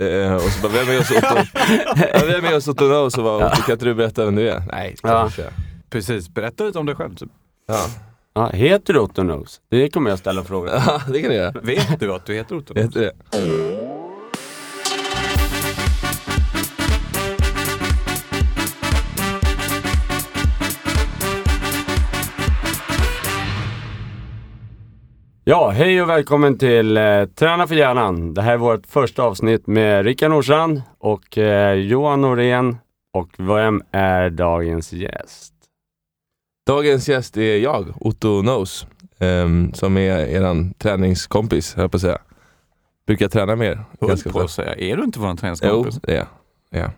Eh, och så bara, vem är just Otto? ja, vem är Otto Knows? Och bara, Otto, kan inte du berätta vem du är? Nej, Ja. jag. Precis, berätta lite om dig själv. Typ. Ja. Ja, heter du Otto Knows? Det kommer jag ställa frågor. ja, det kan du göra. Vet du att du heter Otto? Vet du det? Ja, hej och välkommen till eh, Träna för hjärnan. Det här är vårt första avsnitt med Rickard Nordstrand och eh, Johan Norén. Och vem är dagens gäst? Dagens gäst är jag, Otto Knows, ehm, som är eran träningskompis, höll jag på att säga. Brukar träna med er. Höll ganska på att säga, är du inte vår Jo, träningskompis? det är jag. Ja.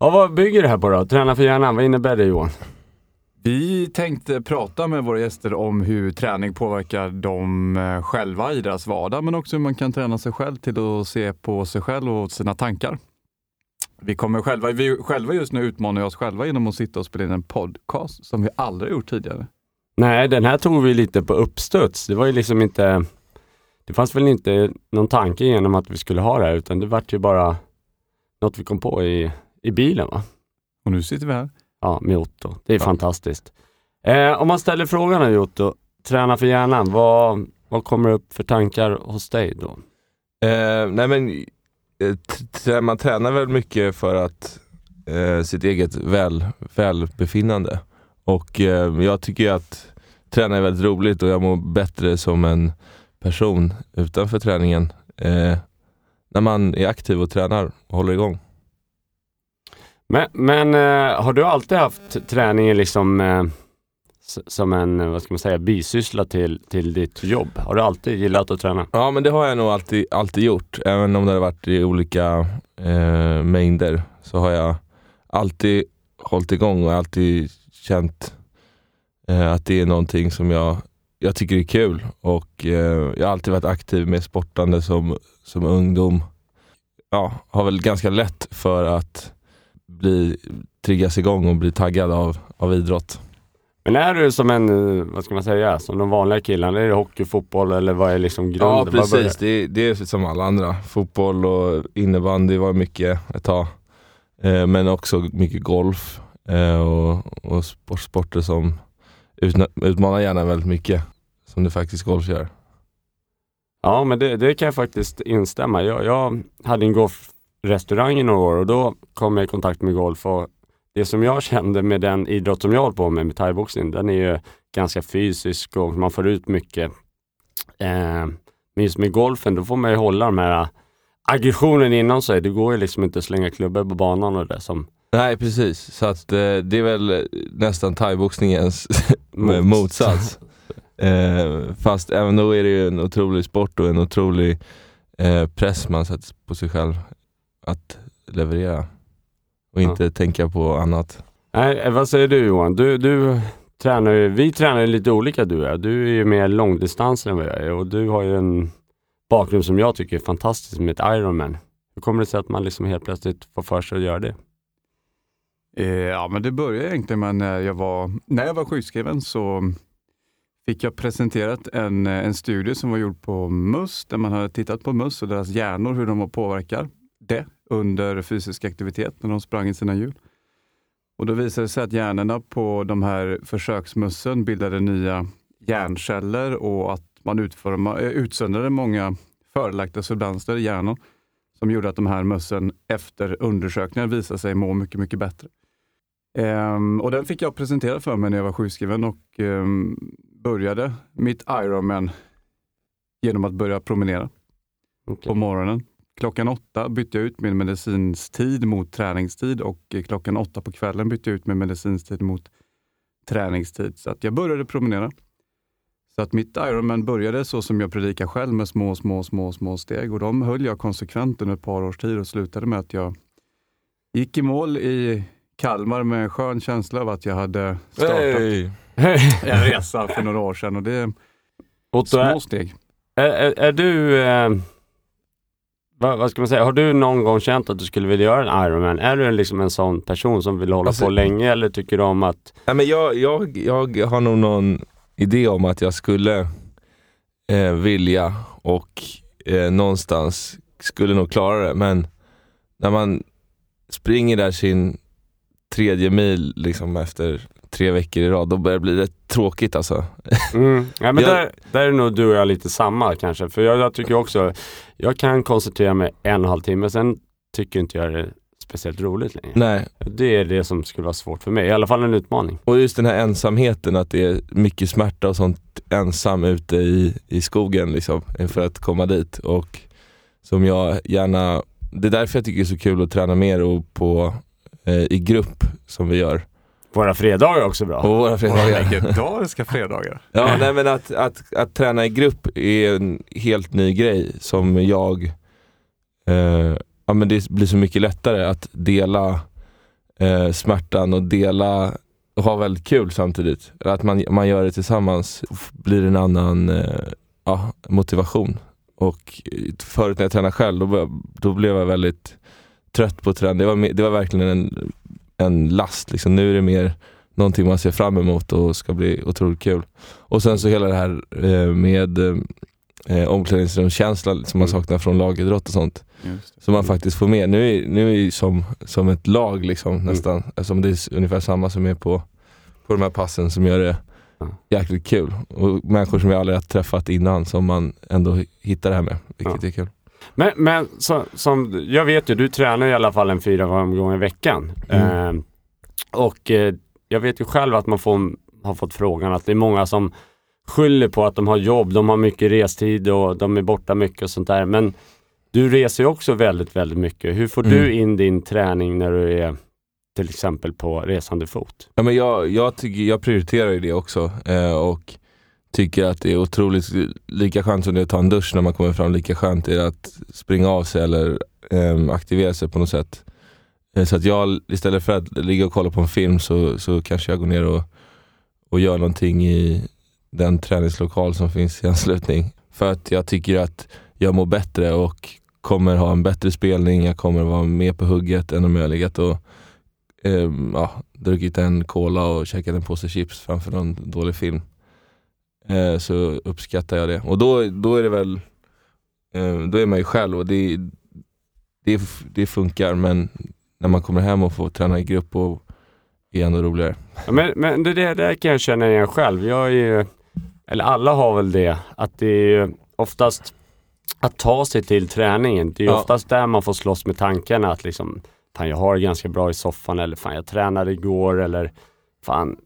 Ja, vad bygger det här på då? Träna för hjärnan, vad innebär det Johan? Vi tänkte prata med våra gäster om hur träning påverkar dem eh, själva i deras vardag, men också hur man kan träna sig själv till att se på sig själv och sina tankar. Vi kommer själva, vi själva just nu utmanar oss själva genom att sitta och spela in en podcast som vi aldrig gjort tidigare. Nej, den här tog vi lite på uppstuds. Det var ju liksom inte... Det fanns väl inte någon tanke genom att vi skulle ha det här, utan det vart ju bara något vi kom på i, i bilen va? Och nu sitter vi här. Ja, med Otto. Det är Ja. fantastiskt. Eh, om man ställer frågan här Otto, träna för hjärnan, vad, vad kommer upp för tankar hos dig då? Eh, nej men, eh, man tränar väl mycket för att eh, sitt eget väl, välbefinnande. Och eh, jag tycker att träna är väldigt roligt och jag mår bättre som en person utanför träningen. Eh, när man är aktiv och tränar och håller igång. Men, men eh, har du alltid haft träningen liksom eh, som en, eh, vad ska man säga, bisyssla till, till ditt jobb? Har du alltid gillat att träna? Ja men det har jag nog alltid, alltid gjort. Även om det har varit i olika eh, mängder så har jag alltid hållit igång och alltid känt eh, att det är någonting som jag, jag tycker är kul. Och eh, jag har alltid varit aktiv med sportande som, som ungdom. Ja, har väl ganska lätt för att bli, triggas igång och bli taggad av, av idrott. Men är du som en, eh, vad ska man säga, som de vanliga killarna? Är det hockey, fotboll eller vad är liksom grunden? Ja precis, det, det är som alla andra. Fotboll och innebandy var mycket ett tag. Eh, men också mycket golf eh, och, och sport, sporter som utmanar hjärnan väldigt mycket. Som det faktiskt golf gör. Ja, men det, det kan jag faktiskt instämma. Jag, jag hade en golfrestaurang i några år och då kom jag i kontakt med golf och det som jag kände med den idrott som jag håller på med, med thaiboxning, den är ju ganska fysisk och man får ut mycket. Eh, men just med golfen, då får man ju hålla de här aggressionen inom sig. Det går ju liksom inte att slänga klubbor på banan och det som Nej precis, så att eh, det är väl nästan thaiboxningens Mots- motsats. Eh, fast även då är det ju en otrolig sport och en otrolig eh, press man sätter på sig själv att leverera. Och Ja. inte tänka på annat. Nej, eh, vad säger du Johan? Du, du tränar ju, vi tränar ju lite olika du och jag. Du är ju mer långdistanser än vad jag är och du har ju en bakgrund som jag tycker är fantastisk med ett Ironman. Hur kommer det sig att man liksom helt plötsligt får för sig att göra det? Eh, Ja, men det började egentligen med när jag var, när jag var sjukskriven så fick jag presenterat en, eh, en studie som var gjord på möss, där man hade tittat på möss och deras hjärnor, hur de påverkar det under fysisk aktivitet när de sprang i sina hjul. Och då visade det sig att hjärnorna på de här försöksmössen bildade nya hjärnceller och att man utforma, eh, utsöndrade många förelagda substanser i hjärnan som gjorde att de här mössen efter undersökningar visade sig må mycket, mycket bättre. Ehm, och den fick jag presentera för mig när jag var sjukskriven och ehm, började mitt Ironman genom att börja promenera Okej. på morgonen. Klockan åtta bytte jag ut min medicinstid mot träningstid och klockan åtta på kvällen bytte jag ut min medicinstid mot träningstid. Så att jag började promenera. Så att mitt Ironman började så som jag predikar själv med små, små, små, små steg och de höll jag konsekvent under ett par års tid och slutade med att jag gick i mål i Kalmar med en skön känsla av att jag hade startat Hey. en resa för några år sedan och det är Otto, små steg. är, är, är du, eh, vad, vad ska man säga, har du någon gång känt att du skulle vilja göra en Ironman? Är du liksom en sån person som vill hålla Alltså- på länge eller tycker du om att Nej, men jag, jag, jag har nog någon idé om att jag skulle eh, vilja och eh, någonstans skulle nog klara det, men när man springer där sin tredje mil liksom efter tre veckor i rad, då börjar det bli rätt tråkigt alltså. Mm. Ja, men Jag- där, där är nog du och jag lite samma kanske. För jag, jag tycker också, jag kan koncentrera mig en och en halv timme, sen tycker inte jag det är speciellt roligt längre. Nej, Det är det som skulle vara svårt för mig, i alla fall en utmaning. och just den här ensamheten, att det är mycket smärta och sånt ensam ute i, i skogen liksom, för att komma dit. Och som jag gärna, det är därför jag tycker det är så kul att träna mer och på, eh, i grupp som vi gör. Våra fredagar är också bra. Och våra fredagar. Legendariska fredagar. Ja, nej, men att, att, att träna i grupp är en helt ny grej som jag... Eh, ja, men det blir så mycket lättare att dela eh, smärtan och dela och ha väldigt kul samtidigt. Att man, man gör det tillsammans blir en annan eh, ja, motivation. Och eh, förut när jag tränade själv, då, då blev jag väldigt trött på att träna. Det var, det var verkligen en, en last. Liksom. Nu är det mer någonting man ser fram emot och ska bli otroligt kul. Och sen så hela det här eh, med eh, omklädningsrumskänslan som man Mm. saknar från lagidrott och sånt. Som man faktiskt får med. Nu är, nu är det som, som ett lag liksom nästan. Eftersom det är ungefär samma som är på, på de här passen som gör det jäkligt kul. Och människor som jag aldrig har träffat innan som man ändå hittar det här med. Vilket Ja. är kul. Men, men så, som, jag vet ju, du tränar i alla fall en fyra gånger i veckan. Mm. Eh, och eh, jag vet ju själv att man får, har fått frågan att det är många som skyller på att de har jobb, de har mycket restid och de är borta mycket och sånt där. Men du reser ju också väldigt, väldigt mycket. Hur får du Mm. in din träning när du är till exempel på resande fot? Ja, men jag, jag, tycker, jag prioriterar ju det också eh, och tycker att det är otroligt, lika skönt som det är att ta en dusch när man kommer fram, lika skönt är det att springa av sig eller eh, aktivera sig på något sätt. Eh, så att jag istället för att ligga och kolla på en film så, så kanske jag går ner och, och gör någonting i den träningslokal som finns i anslutning. För att jag tycker att jag mår bättre och kommer ha en bättre spelning, jag kommer vara mer på hugget än om jag legat och eh, ja, druckit en cola och käkat en påse chips framför någon dålig film. Eh, så uppskattar jag det. Och då, då är det väl, eh, då är man ju själv och det, det, det funkar men när man kommer hem och får träna i grupp och är ändå roligare. Ja, men men det där, där kan jag känna igen själv. Jag är ju, eller alla har väl det, att det är ju oftast att ta sig till träningen. Det är ju Ja. oftast där man får slåss med tankarna att liksom, fan jag har det ganska bra i soffan eller fan jag tränade igår eller fan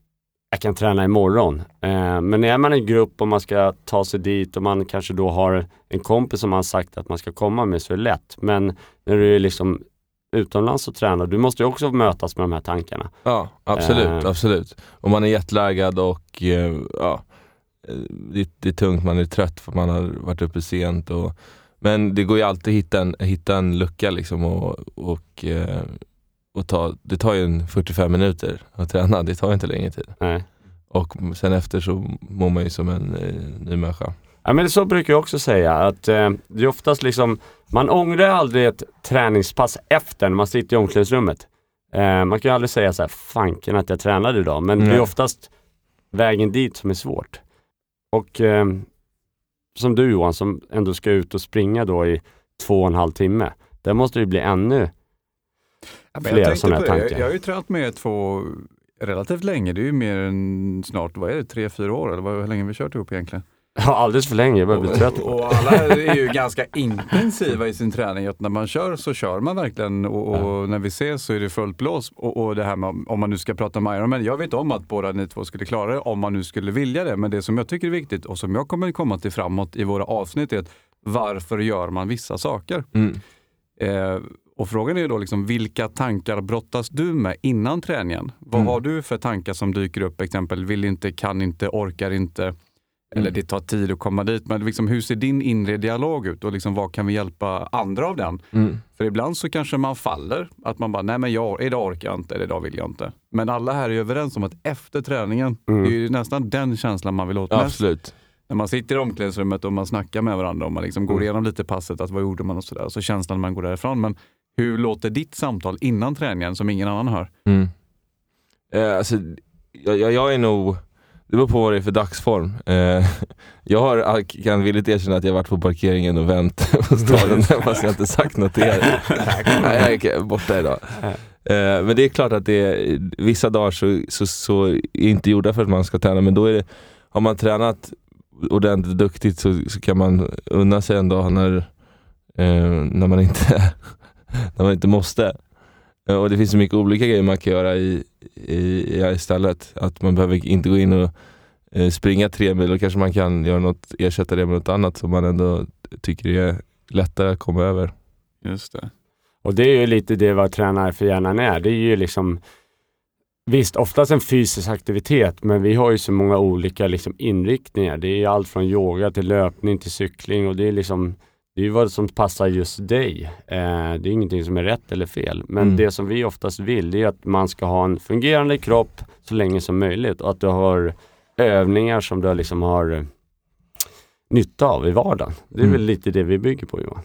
jag kan träna imorgon. Eh, men är man i grupp och man ska ta sig dit och man kanske då har en kompis som man sagt att man ska komma med så är det lätt. Men när du är liksom utomlands och tränar, du måste ju också mötas med de här tankarna. Ja, absolut. Eh. absolut. Om man är jetlaggad och eh, ja, eh, det, det är tungt, man är trött för man har varit uppe sent. Och, men det går ju alltid att hitta en, hitta en lucka liksom och, och, och ta, det tar ju en 45 minuter att träna, det tar ju inte längre tid. Nej. Och sen efter så mår man ju som en eh, ny människa. Ja men så brukar jag också säga att eh, det är oftast liksom, man ångrar aldrig ett träningspass efter när man sitter i omklädningsrummet. Eh, man kan ju aldrig säga så här, fanken att jag tränade idag, men det Nej. är oftast vägen dit som är svårt. Och eh, som du Johan, som ändå ska ut och springa då i två och en halv timme. Där måste det bli ännu, Ja, Flera sådana det. tankar. Jag, jag har ju tränat med två relativt länge. Det är ju mer än snart, vad är det, tre, fyra år? Eller hur länge har vi kört ihop egentligen? ja alldeles för länge, jag börjar bli trött. Och, alla är ju ganska intensiva i sin träning. Att när man kör så kör man verkligen och, och när vi ses så är det fullt blås. Och, och det här med om- om man nu ska prata om Ironman. Jag vet om att båda ni två skulle klara det om man nu skulle vilja det. Men det som jag tycker är viktigt och som jag kommer komma till framåt i våra avsnitt är att varför gör man vissa saker? Mm. Eh, och frågan är då liksom, vilka tankar brottas du med innan träningen? Vad Mm. har du för tankar som dyker upp? Exempel vill inte, kan inte, orkar inte. Eller Mm. det tar tid att komma dit. Men liksom, hur ser din inre dialog ut och liksom, vad kan vi hjälpa andra av den? Mm. För ibland så kanske man faller. Att man bara, nej men jag, idag orkar jag inte, eller idag vill jag inte. Men alla här är överens om att efter träningen, Mm. det är ju nästan den känslan man vill åt mest. absolut. När man sitter i omklädningsrummet och man snackar med varandra och man liksom går Mm. igenom lite passet, att vad gjorde man och sådär. Så känslan när man går därifrån. Men hur låter ditt samtal innan träningen som ingen annan hör? Mm. Eh, alltså, jag, jag, jag är nog, det beror på vad det är för dagsform. Eh, jag har, kan villigt erkänna att jag varit på parkeringen och vänt på staden fast jag inte sagt något till er. Nej, jag är borta idag. Eh, men det är klart att det är, vissa dagar så, så, så är inte gjorda för att man ska träna men då är det, har man tränat ordentligt duktigt så, så kan man unna sig en dag när, eh, när, man inte, när man inte måste. Eh, och det finns så mycket olika grejer man kan göra i, i, i istället. Att man behöver inte gå in och eh, springa tre mil, då kanske man kan göra något, ersätta det med något annat som man ändå tycker är lättare att komma över. Just det. Och det är ju lite det vad tränare för hjärnan är. Det är ju liksom Visst, oftast en fysisk aktivitet, men vi har ju så många olika liksom, inriktningar. Det är allt från yoga till löpning till cykling och det är liksom det är vad som passar just dig. Eh, det är ingenting som är rätt eller fel. Men mm. det som vi oftast vill, det är att man ska ha en fungerande kropp så länge som möjligt och att du har övningar som du liksom har eh, nytta av i vardagen. Det är mm. väl lite det vi bygger på Johan.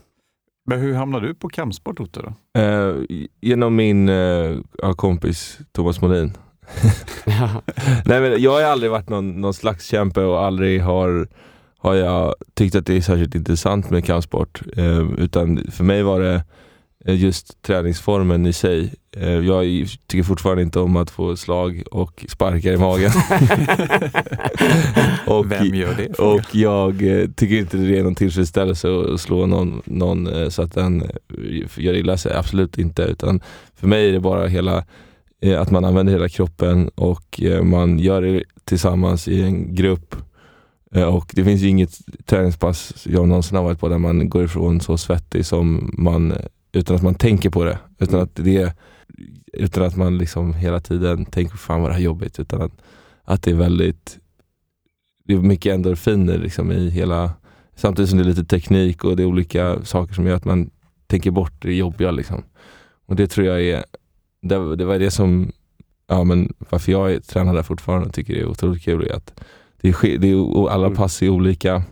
Men hur hamnade du på kampsport Otto? Då? Eh, genom min eh, kompis Thomas Molin. Nej, men jag har aldrig varit någon, någon slags kämpe och aldrig har, har jag tyckt att det är särskilt intressant med kampsport. Eh, utan för mig var det Eh, just träningsformen i sig. Eh, jag tycker fortfarande inte om att få slag och sparkar i magen. och, Vem gör det? Och jag eh, tycker inte det är någon tillfredsställelse att slå någon, någon så att den gör illa sig. Absolut inte. Utan för mig är det bara hela att man använder hela kroppen och man gör det tillsammans i en grupp. Och det finns ju inget träningspass jag någonsin har varit på där man går ifrån så svettig som man utan att man tänker på det. Utan att, det, utan att man liksom hela tiden tänker, fan vad det här är jobbigt. Utan att, att det är väldigt, det är mycket endorfiner liksom i hela, samtidigt som det är lite teknik och det är olika saker som gör att man tänker bort det jobbiga. Liksom. Och det tror jag är, det, det var det som, ja men varför jag tränar där fortfarande och tycker det är otroligt kul. Är att det är, det är, alla mm. pass är olika.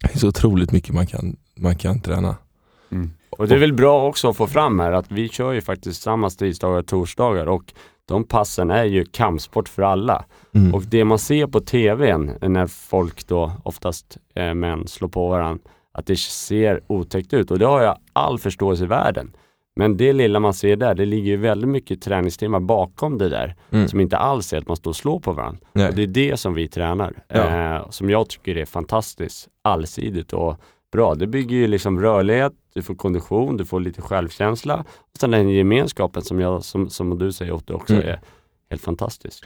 Det är så otroligt mycket man kan, man kan träna. Mm. Och det är väl bra också att få fram här att vi kör ju faktiskt samma tisdagar och torsdagar och de passen är ju kampsport för alla. Mm. Och det man ser på tvn när folk då, oftast eh, män, slår på varandra, att det ser otäckt ut och det har jag all förståelse i världen. Men det lilla man ser där, det ligger ju väldigt mycket träningstimmar bakom det där mm. som inte alls är att man står och slår på varandra. Nej. Och det är det som vi tränar, ja. eh, som jag tycker är fantastiskt allsidigt och bra. Det bygger ju liksom rörlighet, du får kondition, du får lite självkänsla och sen den gemenskapen som, jag, som, som du säger Otto också mm. är helt fantastisk.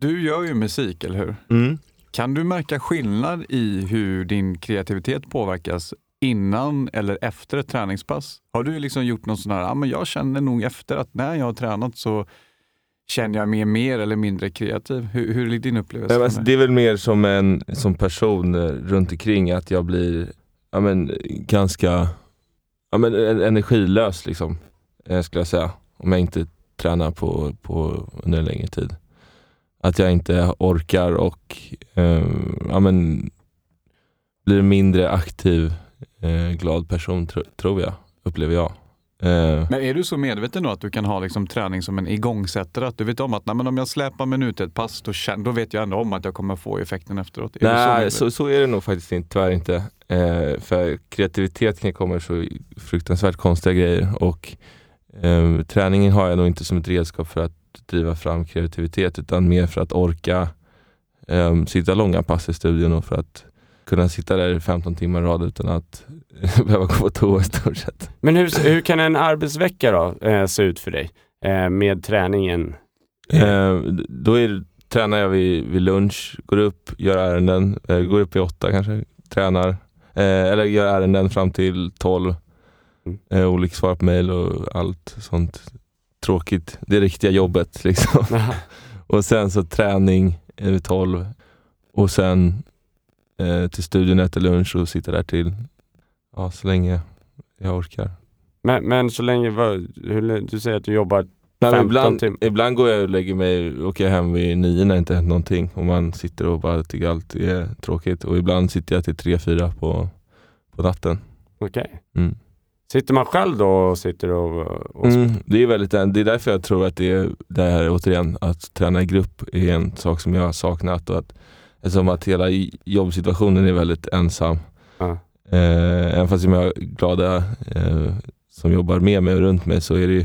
Du gör ju musik, eller hur? Mm. Kan du märka skillnad i hur din kreativitet påverkas innan eller efter ett träningspass? Har du liksom gjort någon sån här, ja, men jag känner nog efter att när jag har tränat så känner jag mig mer eller mindre kreativ. Hur, hur är din upplevelse? Ja, alltså, det är väl mer som en som person eh, runt omkring att jag blir ja, men, ganska ja, men, energilös liksom, eh, skulle jag säga. Om jag inte tränar på, på under en längre tid. Att jag inte orkar och eh, ja, men, blir mindre aktiv eh, glad person, tro, tror jag, upplever jag. Eh. Men är du så medveten då att du kan ha liksom träning som en igångsättare? Att du vet om att nej, men om jag släpar mig ut ett pass, då, känner, då vet jag ändå om att jag kommer få effekten efteråt. Är nej, så, så, så, är det nog faktiskt inte, tyvärr inte. Eh, för kreativitet kan komma så fruktansvärt konstiga grejer och eh, träningen har jag nog inte som ett redskap för att driva fram kreativitet utan mer för att orka eh, sitta långa pass i studion och för att kunna sitta där i 15 timmar i rad utan att behöva gå på toa i stort sett. Men hur, hur kan en arbetsvecka då eh, se ut för dig eh, med träningen? Eh, då är, tränar jag vid, vid lunch, går upp, gör ärenden, eh, går upp i åtta kanske, tränar. Eh, eller gör ärenden fram till tolv. Mm. Eh, olika svar på mail och allt sånt tråkigt. Det riktiga jobbet liksom. och sen så träning vid tolv och sen eh, till studion, äter lunch och sitter där till ja, så länge jag orkar. Men, men så länge, hur, du säger att du jobbar 15 ibland, timmar? Ibland går jag och lägger mig, åker jag hem vid nio när det inte hänt någonting och man sitter och bara tycker allt är tråkigt och ibland sitter jag till tre, fyra på, på natten. Okej. Mm. Sitter man själv då och sitter och... och Mm, det, är väldigt, det är därför jag tror att det är det här återigen, att träna i grupp är en sak som jag har saknat. Och att, eftersom att hela jobbsituationen är väldigt ensam. Ja. Eh, även fast jag har glada eh, som jobbar med mig och runt mig så är det ju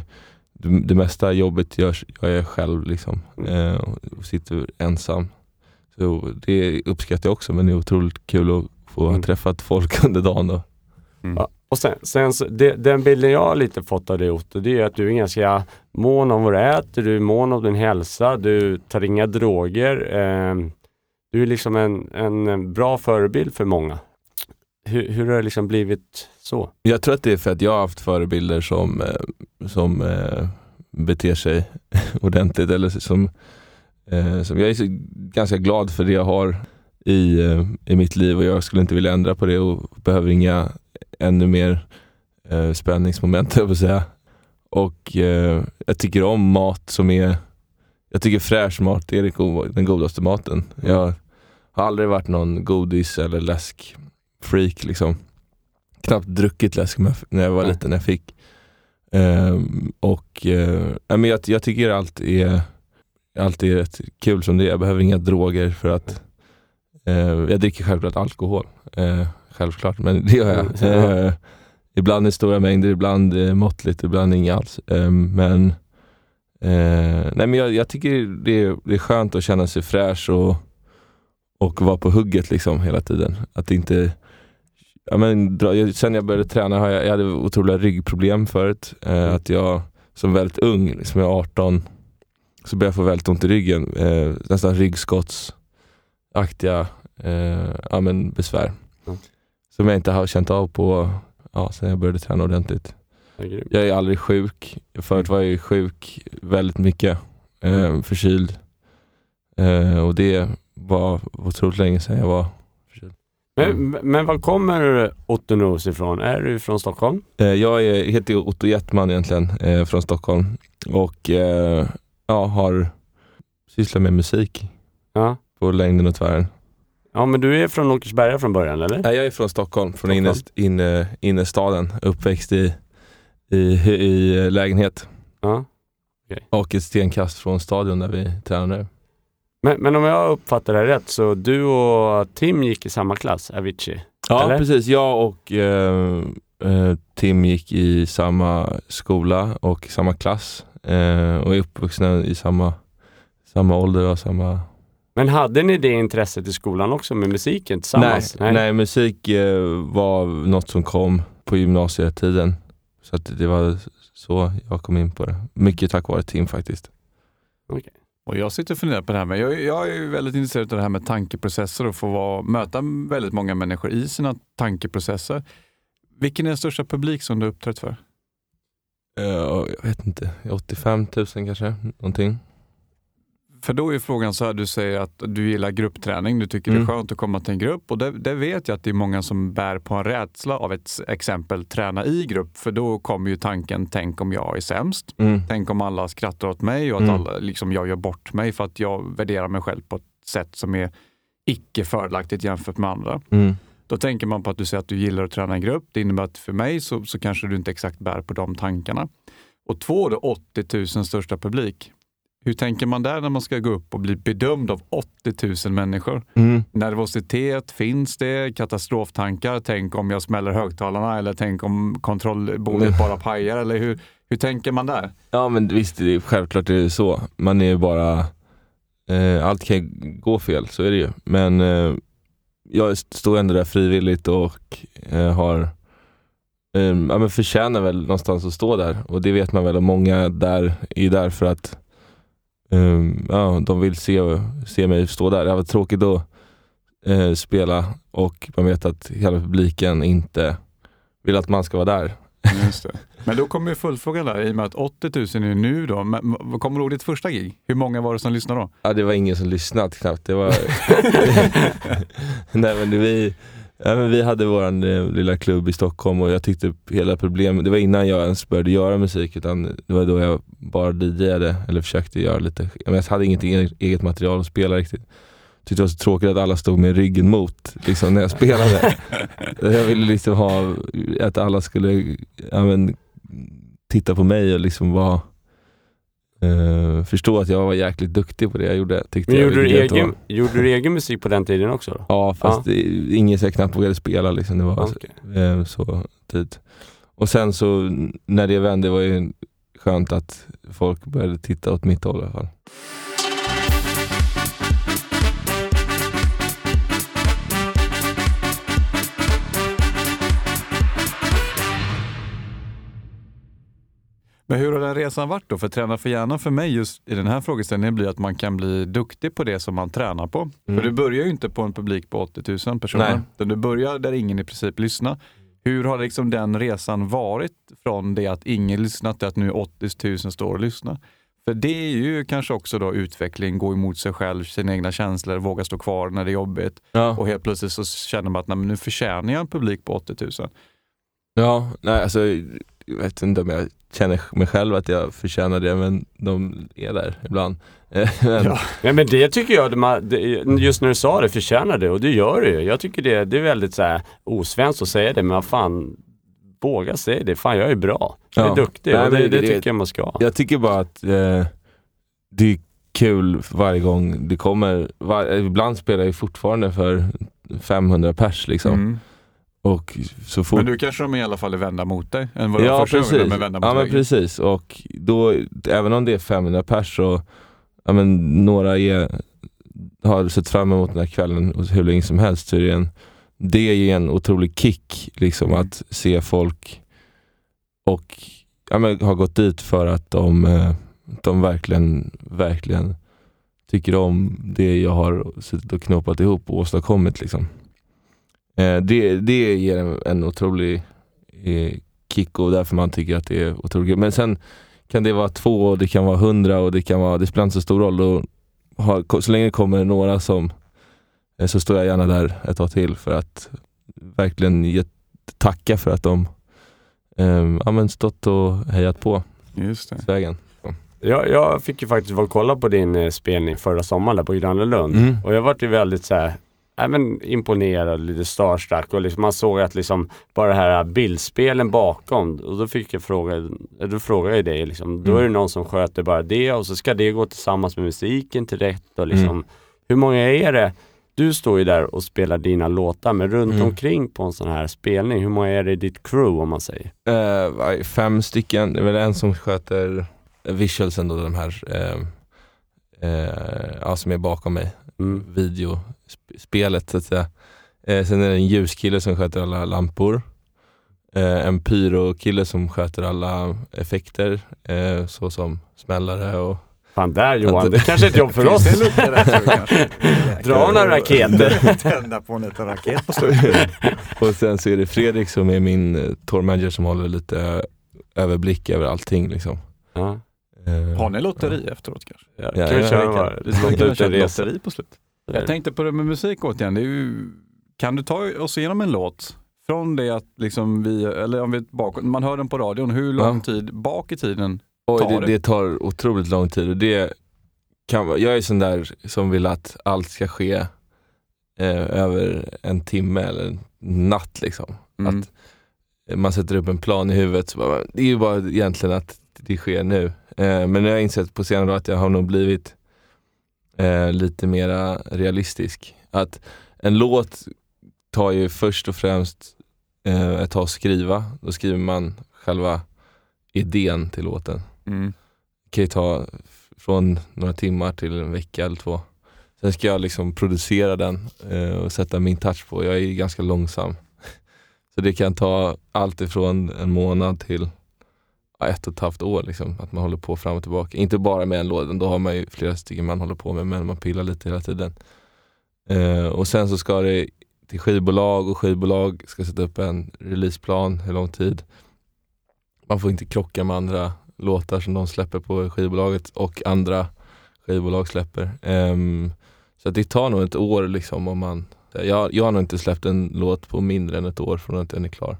det, det mesta jobbet görs, jag är själv liksom. Eh, och sitter ensam. Så det uppskattar jag också men det är otroligt kul att få Mm. ha träffat folk under dagen. Och, Mm. Ja, och sen, sen så, det, den bilden jag har lite fått av dig Otto, det är att du är ganska mån om vad du äter, du är mån om din hälsa, du tar inga droger. Eh, du är liksom en, en bra förebild för många. Hur, hur har det liksom blivit så? Jag tror att det är för att jag har haft förebilder som, eh, som eh, beter sig ordentligt. Eller som, eh, som jag är ganska glad för det jag har i, eh, i mitt liv och jag skulle inte vilja ändra på det och behöver inga ännu mer eh, spänningsmoment, jag att säga. Och eh, jag tycker om mat som är, jag tycker fräsch mat är den godaste maten. Jag har aldrig varit någon godis eller läskfreak liksom knappt druckit läsk när jag- var liten, när jag fick. Ehm, och eh, men jag, jag tycker allt är, allt är rätt kul som det är. Jag behöver inga droger för att eh, jag dricker självklart alkohol. Självklart, men det gör jag. Mm. Eh, ibland i stora mängder, ibland eh, måttligt, ibland inga alls. Ehm, men eh, nej, men jag, jag tycker det är, det är skönt att känna sig fräsch och, och vara på hugget liksom hela tiden. Att inte Ja, men, sen jag började träna har jag, jag hade otroliga ryggproblem förut. Eh, att jag som väldigt ung, liksom jag är 18, så började jag få väldigt ont i ryggen. Eh, nästan ryggskottsaktiga eh, ja, men besvär. Mm. Som jag inte har känt av på ja, sen jag började träna ordentligt. Grymt. Jag är aldrig sjuk. Förut var jag ju sjuk väldigt mycket. Eh, förkyld. Eh, och det var otroligt länge sedan jag var förkyld. Men, men var kommer Otto Nos ifrån? Är du från Stockholm? Eh, Jag är, heter Otto Jättman egentligen, eh, från Stockholm och eh, ja, har sysslat med musik Ja. på längden och tvären. Ja, men du är från Åkersberga från början, eller? Nej, jag är från Stockholm, från Stockholm. innerst, inne, innerstaden, uppväxt i, i, i lägenhet Ja. och ett stenkast från stadion där vi tränar nu. Men, men om jag uppfattar det rätt, så du och Tim gick i samma klass, Avicii? Ja, Eller? precis. Jag och eh, eh, Tim gick i samma skola och samma klass eh, och är uppvuxna i samma, samma ålder och samma Men hade ni det intresset i skolan också med musiken tillsammans? Nej, nej. musik eh, var något som kom på gymnasietiden. Så att det var så jag kom in på det. Mycket tack vare Tim faktiskt. Och jag sitter och funderar på det här med, jag, jag är ju väldigt intresserad av det här med tankeprocesser och få vara, möta väldigt många människor i sina tankeprocesser. Vilken är den största publik som du uppträtt för? Eh, jag vet inte, 85 000 kanske, någonting. För då är frågan så här, du säger att du gillar gruppträning, du tycker det Mm. är skönt att komma till en grupp och det, det vet jag att det är många som bär på en rädsla av ett exempel träna i grupp, för då kommer ju tanken, tänk om jag är sämst? Mm. Tänk om alla skrattar åt mig och att Mm. alla, liksom, jag gör bort mig för att jag värderar mig själv på ett sätt som är icke fördelaktigt jämfört med andra. Mm. Då tänker man på att du säger att du gillar att träna i grupp. Det innebär att för mig så, så kanske du inte exakt bär på de tankarna. Och två, då 80 000 största publik. Hur tänker man där när man ska gå upp och bli bedömd av 80 000 människor? Mm. Nervositet, finns det? Katastroftankar? Tänk om jag smäller högtalarna eller tänk om kontrollbordet bara pajar? Eller hur, hur tänker man där? Ja men visst, det är, självklart är det så. Man är ju bara, eh, allt kan gå fel, så är det ju. Men eh, jag står ändå där frivilligt och eh, har eh, ja, men förtjänar väl någonstans att stå där och det vet man väl och många där är där för att eh, ja, de vill se, se mig stå där. Det var tråkigt att eh, spela och man vet att hela publiken inte vill att man ska vara där. Det. Men då kommer ju följdfrågan där, i och med att 80 000 är nu då. Men, kommer du ihåg ditt första gig? Hur många var det som lyssnade då? Ja, det var ingen som lyssnat knappt. Det var... Nej, men vi, ja, men vi hade vår eh, lilla klubb i Stockholm och jag tyckte hela problemet, det var innan jag ens började göra musik utan det var då jag bara DJade eller försökte göra lite, men jag hade inget eget material att spela riktigt. tyckte det var så tråkigt att alla stod med ryggen mot liksom, när jag spelade. jag ville liksom ha att alla skulle ja, men, titta på mig och liksom vara Uh, förstå att jag var jäkligt duktig på det jag gjorde. Tyckte Men jag, gjorde, du jag egen, var. gjorde du egen musik på den tiden också? Då? Ja, fast. Det, ingen så jag knappt vågade spela. Liksom. Det var Okej. så, eh, så tid. Och sen så när det vände var det skönt att folk började titta åt mitt håll i alla fall. Men hur har den resan varit då? För träna för hjärnan för mig just i den här frågeställningen blir att man kan bli duktig på det som man tränar på. Mm. För du börjar ju inte på en publik på 80 000 personer, Nej. du börjar där ingen i princip lyssnar. Hur har liksom den resan varit från det att ingen lyssnat till att nu 80 000 står och lyssnar? För det är ju kanske också då utveckling, gå emot sig själv, sina egna känslor, våga stå kvar när det är jobbigt Ja, och helt plötsligt så känner man att nej, nu förtjänar jag en publik på 80 000. ja nej, alltså, jag vet inte om jag känner mig själv att jag förtjänar det, men de är där ibland. Men, Ja. Nej men det tycker jag, just när du sa det, förtjänar det och det gör det ju. Jag tycker det, det är väldigt så här osvenskt att säga det, men vad fan, våga säga det. Fan jag är bra, jag är Ja. duktig Nej, och det, det, det- tycker jag man ska. Jag tycker bara att eh, det är kul varje gång det kommer. Var, ibland spelar jag fortfarande för 500 pers liksom. Mm. Och så fort Men nu kanske de i alla fall är vända mot dig, än vad ja, första precis. är vända mot ja, men precis. Och då, även om det är 500 pers så, ja, men några är, har sett fram emot den här kvällen hur länge som helst så är det en, det ger en otrolig kick liksom Mm. att se folk och ja, men, har gått dit för att de, eh, de verkligen, verkligen tycker om det jag har suttit och knåpat ihop och åstadkommit. Liksom. Eh, det, det ger en, en otrolig eh, kick och därför man tycker att det är otroligt. Men sen kan det vara två och det kan vara hundra och det kan vara, det spelar inte så stor roll. Och har, så länge det kommer några som, eh, så står jag gärna där ett tag till för att verkligen ge, tacka för att de eh, ja, stått och hejat på Just det. vägen. Jag, jag fick ju faktiskt vara och kolla på din spelning förra sommaren där på Grannelund. Mm. Och jag vart ju väldigt så här, men imponerad, lite starstruck och liksom, man såg att liksom bara det här bildspelen bakom och då fick jag fråga, då frågade jag dig liksom, då Mm. är det någon som sköter bara det och så ska det gå tillsammans med musiken till rätt och liksom, Mm. hur många är det? Du står ju där och spelar dina låtar, men runt Mm. omkring på en sån här spelning, hur många är det i ditt crew om man säger? Vad- fem stycken, det är väl en som sköter visualsen då, de här eh, eh, ja, som är bakom mig. Mm. Videospelet så att säga. Eh, sen är det en ljuskille som sköter alla lampor. Eh, en pyrokille som sköter alla effekter, eh, såsom smällare och Fan där Johan, det kanske är ett jobb för oss. Dra några raketer. Tända på en liten raket på slutet. och sen så är det Fredrik som är min eh, tourmanager som håller lite överblick över allting. Liksom. Ja. Eh, Har ni lotteri efteråt kanske? Ja, Ja, kan vi ja, köra vi kan. låta Kan ut en köra lotteri på slutet? Jag tänkte på det med musik återigen. Ju, kan du ta oss igenom en låt? Från det att liksom vi, eller om vi bakåt, man hör den på radion, hur lång Ja. tid bak i tiden? Oj, tar det, det? det tar otroligt lång tid och det kan jag är sån där som vill att allt ska ske eh, över en timme eller en natt liksom. Mm. Att man sätter upp en plan i huvudet, så bara, det är ju bara egentligen att det sker nu. Eh, men jag har insett på senare år att jag har nog blivit eh, lite mera realistisk. Att en låt tar ju först och främst eh, ett tag att skriva. Då skriver man själva idén till låten. Mm. Det kan ju ta från några timmar till en vecka eller två. Sen ska jag liksom producera den eh, och sätta min touch på. Jag är ganska långsam. Så det kan ta allt ifrån en månad till ett och ett halvt år. Liksom, att man håller på fram och tillbaka. Inte bara med en låda, då har man ju flera stycken man håller på med, men man pillar lite hela tiden. Eh, och sen så ska det till skivbolag och skivbolag ska sätta upp en releaseplan, hur lång tid. Man får inte krocka med andra låtar som de släpper på skivbolaget och andra skivbolag släpper. Ehm, så att det tar nog ett år liksom om man jag, jag har nog inte släppt en låt på mindre än ett år från att den är klar.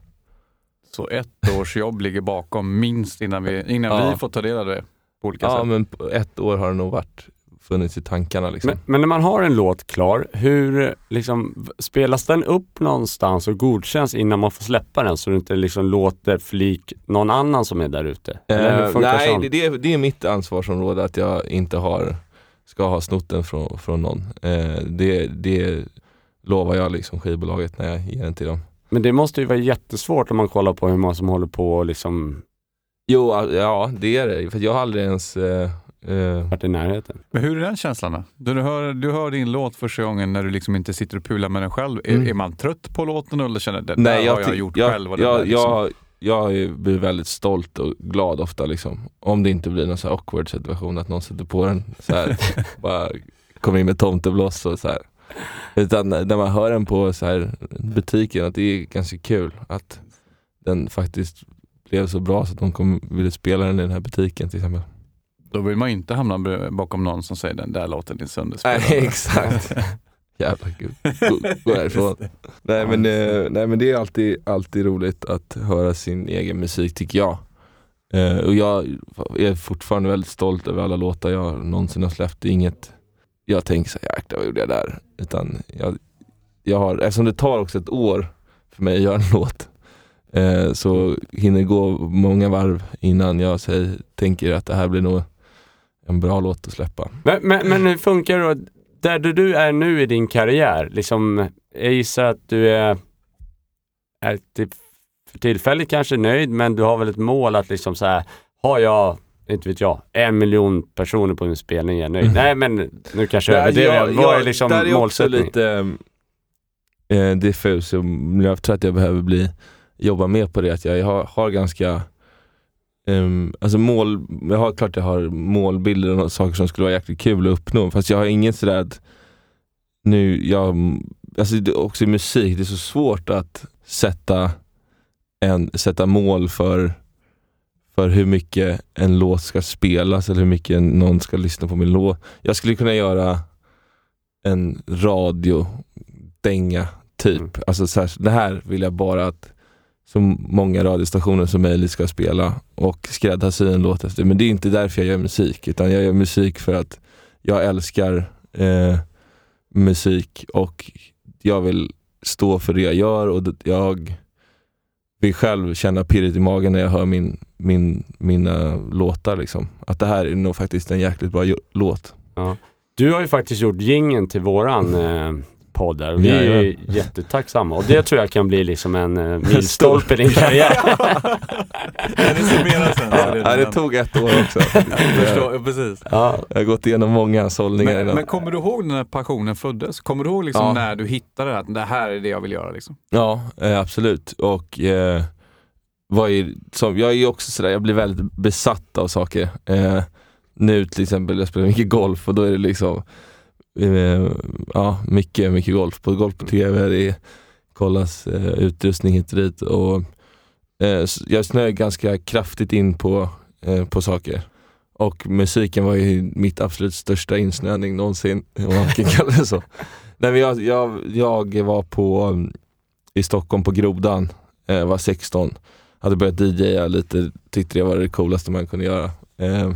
Så ett års jobb ligger bakom minst innan vi, innan Ja. vi får ta del av det på olika Ja sätt. men ett år har det nog varit funnits i tankarna liksom. Men, men när man har en låt klar, hur liksom, spelas den upp någonstans och godkänns innan man får släppa den så det inte liksom låter flik någon annan som är där ute? Funkar nej, det, det, är, det är mitt ansvarsområde att jag inte har, ska ha snott den från, från någon. Eh, det, det lovar jag liksom skivbolaget när jag ger den till dem. Men det måste ju vara jättesvårt om man kollar på hur många som håller på och liksom Jo, ja det är det. För jag har aldrig ens eh, eh, varit i närheten. Men hur är den känslan då? Du hör, du hör din låt första gången när du liksom inte sitter och pular med den själv. Är, Mm. är man trött på låten eller känner det Nej, där jag, har jag gjort jag, själv? Jag, där liksom. jag, jag blir väldigt stolt och glad ofta liksom. Om det inte blir någon så här awkward situation att någon sätter på den så här, bara kommer in med tomteblås och så här. Utan när man hör den på så här butiken, att det är ganska kul att den faktiskt blev så bra så att de kom, ville spela den i den här butiken till exempel. Då vill man inte hamna bakom någon som säger den där låten är sönderspelad. Nej exakt. Jävla gud. Gå, gå härifrån. Nej men, eh, nej men det är alltid, alltid roligt att höra sin egen musik tycker jag. Eh, och jag är fortfarande väldigt stolt över alla låtar jag någonsin har släppt. Inget jag tänker så här, jäklar vad gjorde jag där? Utan jag, jag har, eftersom det tar också ett år för mig att göra en låt eh, så hinner det gå många varv innan jag säger, tänker att det här blir nog en bra låt att släppa. Men, men, men hur funkar det då? Där du, du är nu i din karriär, liksom, jag gissar att du är, är till, för tillfället kanske nöjd, men du har väl ett mål att liksom så här, har jag, inte vet jag, en miljon personer på min spelning, är nöjd. Mm. Nej men nu kanske jag överdriver. jag- Vad är liksom där är också målsättningen? lite eh, diffus. Jag, tror att jag behöver bli, jobba mer på det. Att jag har, har ganska ehm, alltså mål, jag har klart jag har målbilder och saker som skulle vara jäkligt kul att uppnå. Fast jag har inget sådär att nu, jag, alltså det, också i musik, det är så svårt att sätta, en, sätta mål för för hur mycket en låt ska spelas eller hur mycket någon ska lyssna på min låt. Jag skulle kunna göra en radiodänga typ. Mm. Alltså så här, det här vill jag bara att så många radiostationer som möjligt ska spela och skräddarsy en låt efter. Men det är inte därför jag gör musik, utan jag gör musik för att jag älskar eh, musik och jag vill stå för det jag gör och jag vill själv känna pirret i magen när jag hör min, min, mina låtar. Liksom. Att det här är nog faktiskt en jäkligt bra låt. Du har ju faktiskt gjort gingen till våran eh, podd där vi är ju jättetacksamma och det tror jag kan bli liksom en eh, milstolpe i din karriär. Men det summerar sen. Ja, det tog ett år också. Jag förstår, precis. ja. Jag har gått igenom många sållningar Men, men kommer du ihåg när passionen föddes? Kommer du ihåg liksom Ja. när du hittade det, att det här är det jag vill göra? Liksom? Ja, eh, absolut. Och eh, vad är, som, jag är också sådär, jag blir väldigt besatt av saker. Eh, nu till exempel, jag spelar mycket golf och då är det liksom eh, ja, mycket, mycket golf. På golf på TV, det kollas eh, utrustning hit och dit. Och, jag snöar ganska kraftigt in på, eh, på saker. Och musiken var ju mitt absolut största insnöning någonsin, om man kan kalla det så. Nej, jag, jag, jag var på, i Stockholm på Grodan, eh, var 16, hade börjat DJa lite, tyckte det var det coolaste man kunde göra. Eh,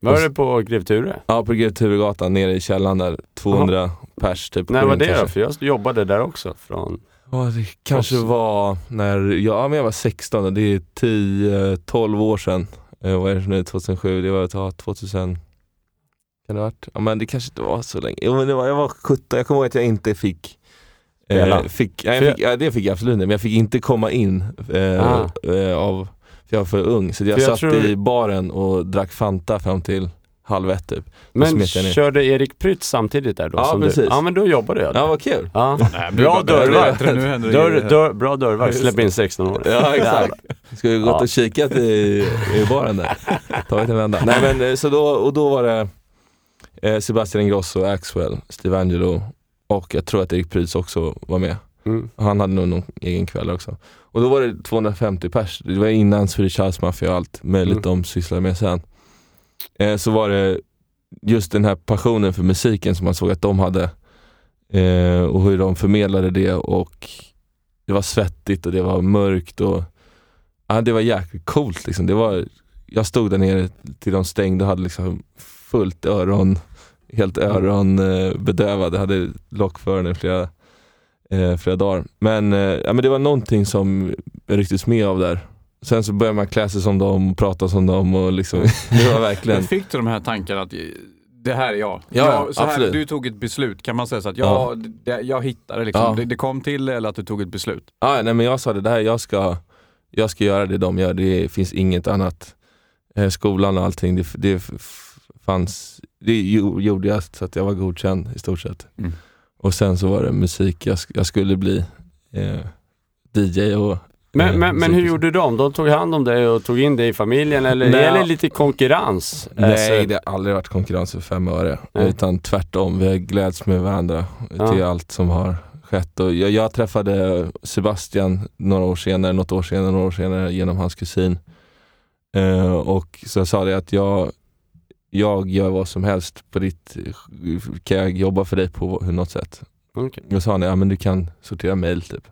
Var det på Grev Ture? ja, på Grev Turegatan nere i källaren där, 200 pers typ. När var det då? kanske. För jag jobbade där också från... Ja, det kanske var när ja, men jag var 16, och det är 10-12 år sedan. Eh, vad är det nu? 2007? Det var ja, 2000... Kan det ha varit? Ja, men det kanske inte var så länge. Jo, men det var, jag var 17, jag kommer ihåg att jag inte fick? Eh, fick, nej, jag fick, ja, det fick jag absolut inte, men jag fick inte komma in eh, Ah. eh, av, för jag var för ung. Så jag, För jag satt tror- i baren och drack Fanta fram till halv ett typ. Men körde Erik Prytz samtidigt där då? Ja, som precis. Du? Ja, men då jobbade jag där. Ja, vad kul. Ja. Nej, Bra dörrvakt. grejer. dörr, bra dörrvakt, släpp in 16 år. Ja, exakt. Ska vi gått Ja. och kikat i, i baren där. Tagit en vända. Nej men eh, så då, och då var det eh, Sebastian Ingrosso, Axwell, Steve Angelo och jag tror att Erik Prydz också var med. Mm. Han hade nog någon egen kväll också. Och då var det 250 pers. Det var innan Swedish House Mafia och allt möjligt Mm. de sysslade med sen. Eh, så var det just den här passionen för musiken som man såg att de hade. Eh, och hur de förmedlade det och det var svettigt och det var mörkt och ja, det var jäkligt coolt liksom. Det var, jag stod där nere till de stängde och hade liksom fullt öron helt öronbedövad. Jag hade lock för den i flera, eh, flera dagar. Men, eh, ja, men det var någonting som jag rycktes med av där. Sen så började man klä sig som dem och prata som dem och liksom, det var verkligen... Men fick du de här tankarna att det här är jag? Ja, jag så här, du tog ett beslut, kan man säga så att Ja. jag, det, jag hittade liksom. Ja. Det, det kom till eller att du tog ett beslut? Ja, nej, men jag sa det, det här, jag ska, jag ska göra det de gör, det finns inget annat. Eh, skolan och allting, det, det fanns, det gjo- gjorde jag så att jag var godkänd i stort sett. Mm. Och sen så var det musik, jag, jag skulle bli eh, DJ och Men, eh, men, men hur musik. gjorde de? De tog hand om dig och tog in dig i familjen eller Nej. är det lite konkurrens? Nej, Alltså, det har aldrig varit konkurrens för fem öre. Nej. Utan tvärtom, vi gläds med varandra Ja. till allt som har skett. Och jag, jag träffade Sebastian några år senare, något år senare, några år senare genom hans kusin. Eh, och så jag sa det att jag, jag gör vad som helst på ditt, kan jag jobba för dig på något sätt? okej. Då sa han, ja men du kan sortera mail typ.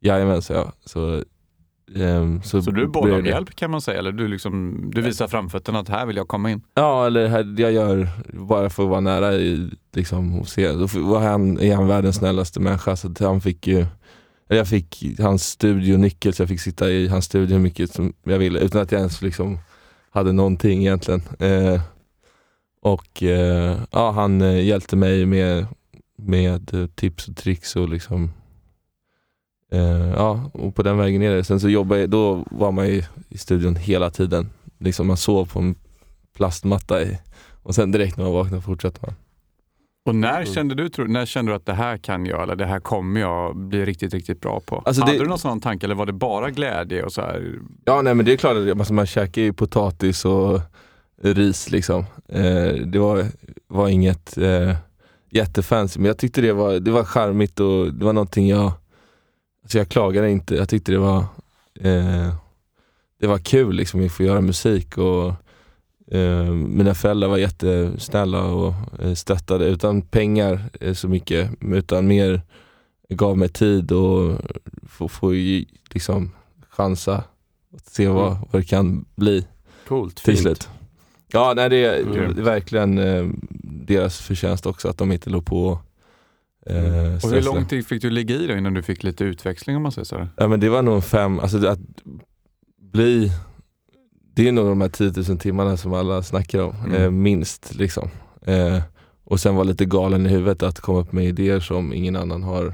Jajamän, sa jag. Så, ehm, så, Så du bad om hjälp kan man säga? Eller du, liksom, du visar framfötterna att här vill jag komma in? Ja, eller här- jag gör bara för att vara nära i, liksom, och se. Då var han, är han världens snällaste människa så han fick ju jag fick hans studionyckel så jag fick sitta i hans studio hur mycket som jag ville utan att jag ens liksom hade någonting egentligen. Eh, och eh, ja, han eh, hjälpte mig med, med eh, tips och tricks och liksom eh, ja, och på den vägen är det. Sen så jobbade jag, då var man ju i studion hela tiden. Liksom man sov på en plastmatta i, och sen direkt när man vaknade fortsatte man. Och när kände du, när kände du att det här kan jag eller det här kommer jag bli riktigt, riktigt bra på? Alltså Hade det- du någon sån tanke eller var det bara glädje och så här? Ja nej men det är klart, att alltså, man käkar ju potatis och ris liksom. Eh, det var, var inget eh, jättefancy men jag tyckte det var, det var charmigt och det var någonting jag, alltså jag klagade inte. Jag tyckte det var, eh, det var kul liksom att få göra musik och eh, mina föräldrar var jättesnälla och eh, stöttade utan pengar eh, så mycket utan mer gav mig tid och få, få liksom chansa att se vad, vad det kan bli Coolt, till slut. Ja, nej, det, är, Mm. verkligen eh, deras förtjänst också att de inte låg på eh, Och hur lång tid fick du ligga i då innan du fick lite utväxling om man säger så? Ja men det var nog fem, alltså att bli, det är nog de här 10 000 timmarna som alla snackar om, Mm. eh, minst liksom. Eh, och sen var lite galen i huvudet att komma upp med idéer som ingen annan har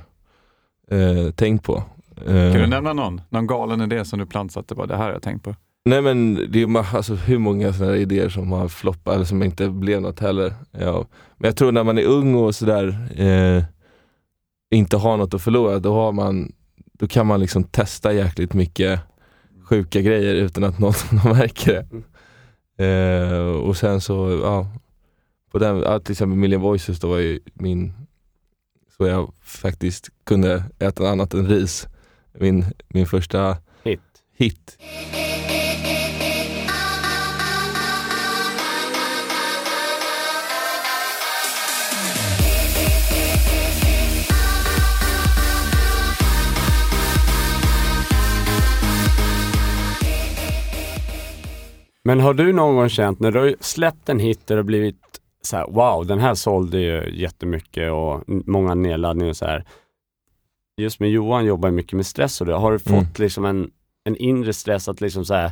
eh, tänkt på. Eh, Kan du nämna någon? Någon galen idé som du plantsatte? Bara, det här har jag tänkt på. Nej men det är alltså, hur många sådana här idéer som har floppat eller som inte blev något heller. Ja. Men jag tror när man är ung och sådär eh, inte har något att förlora, då, har man, då kan man liksom testa jäkligt mycket sjuka grejer utan att någon, någon märker det. Eh, och sen så, ja, på den, ja, till exempel Million Voices då var ju min, så jag faktiskt kunde äta annat än ris. Min, min första Hit. hit. Men har du någon gång känt när du har släppt en hit det har blivit så här, wow, den här sålde ju jättemycket och många nedladdningar och så här. Just med Johan jobbar mycket med stress och det. Har du fått Mm. liksom en, en inre stress att liksom så här,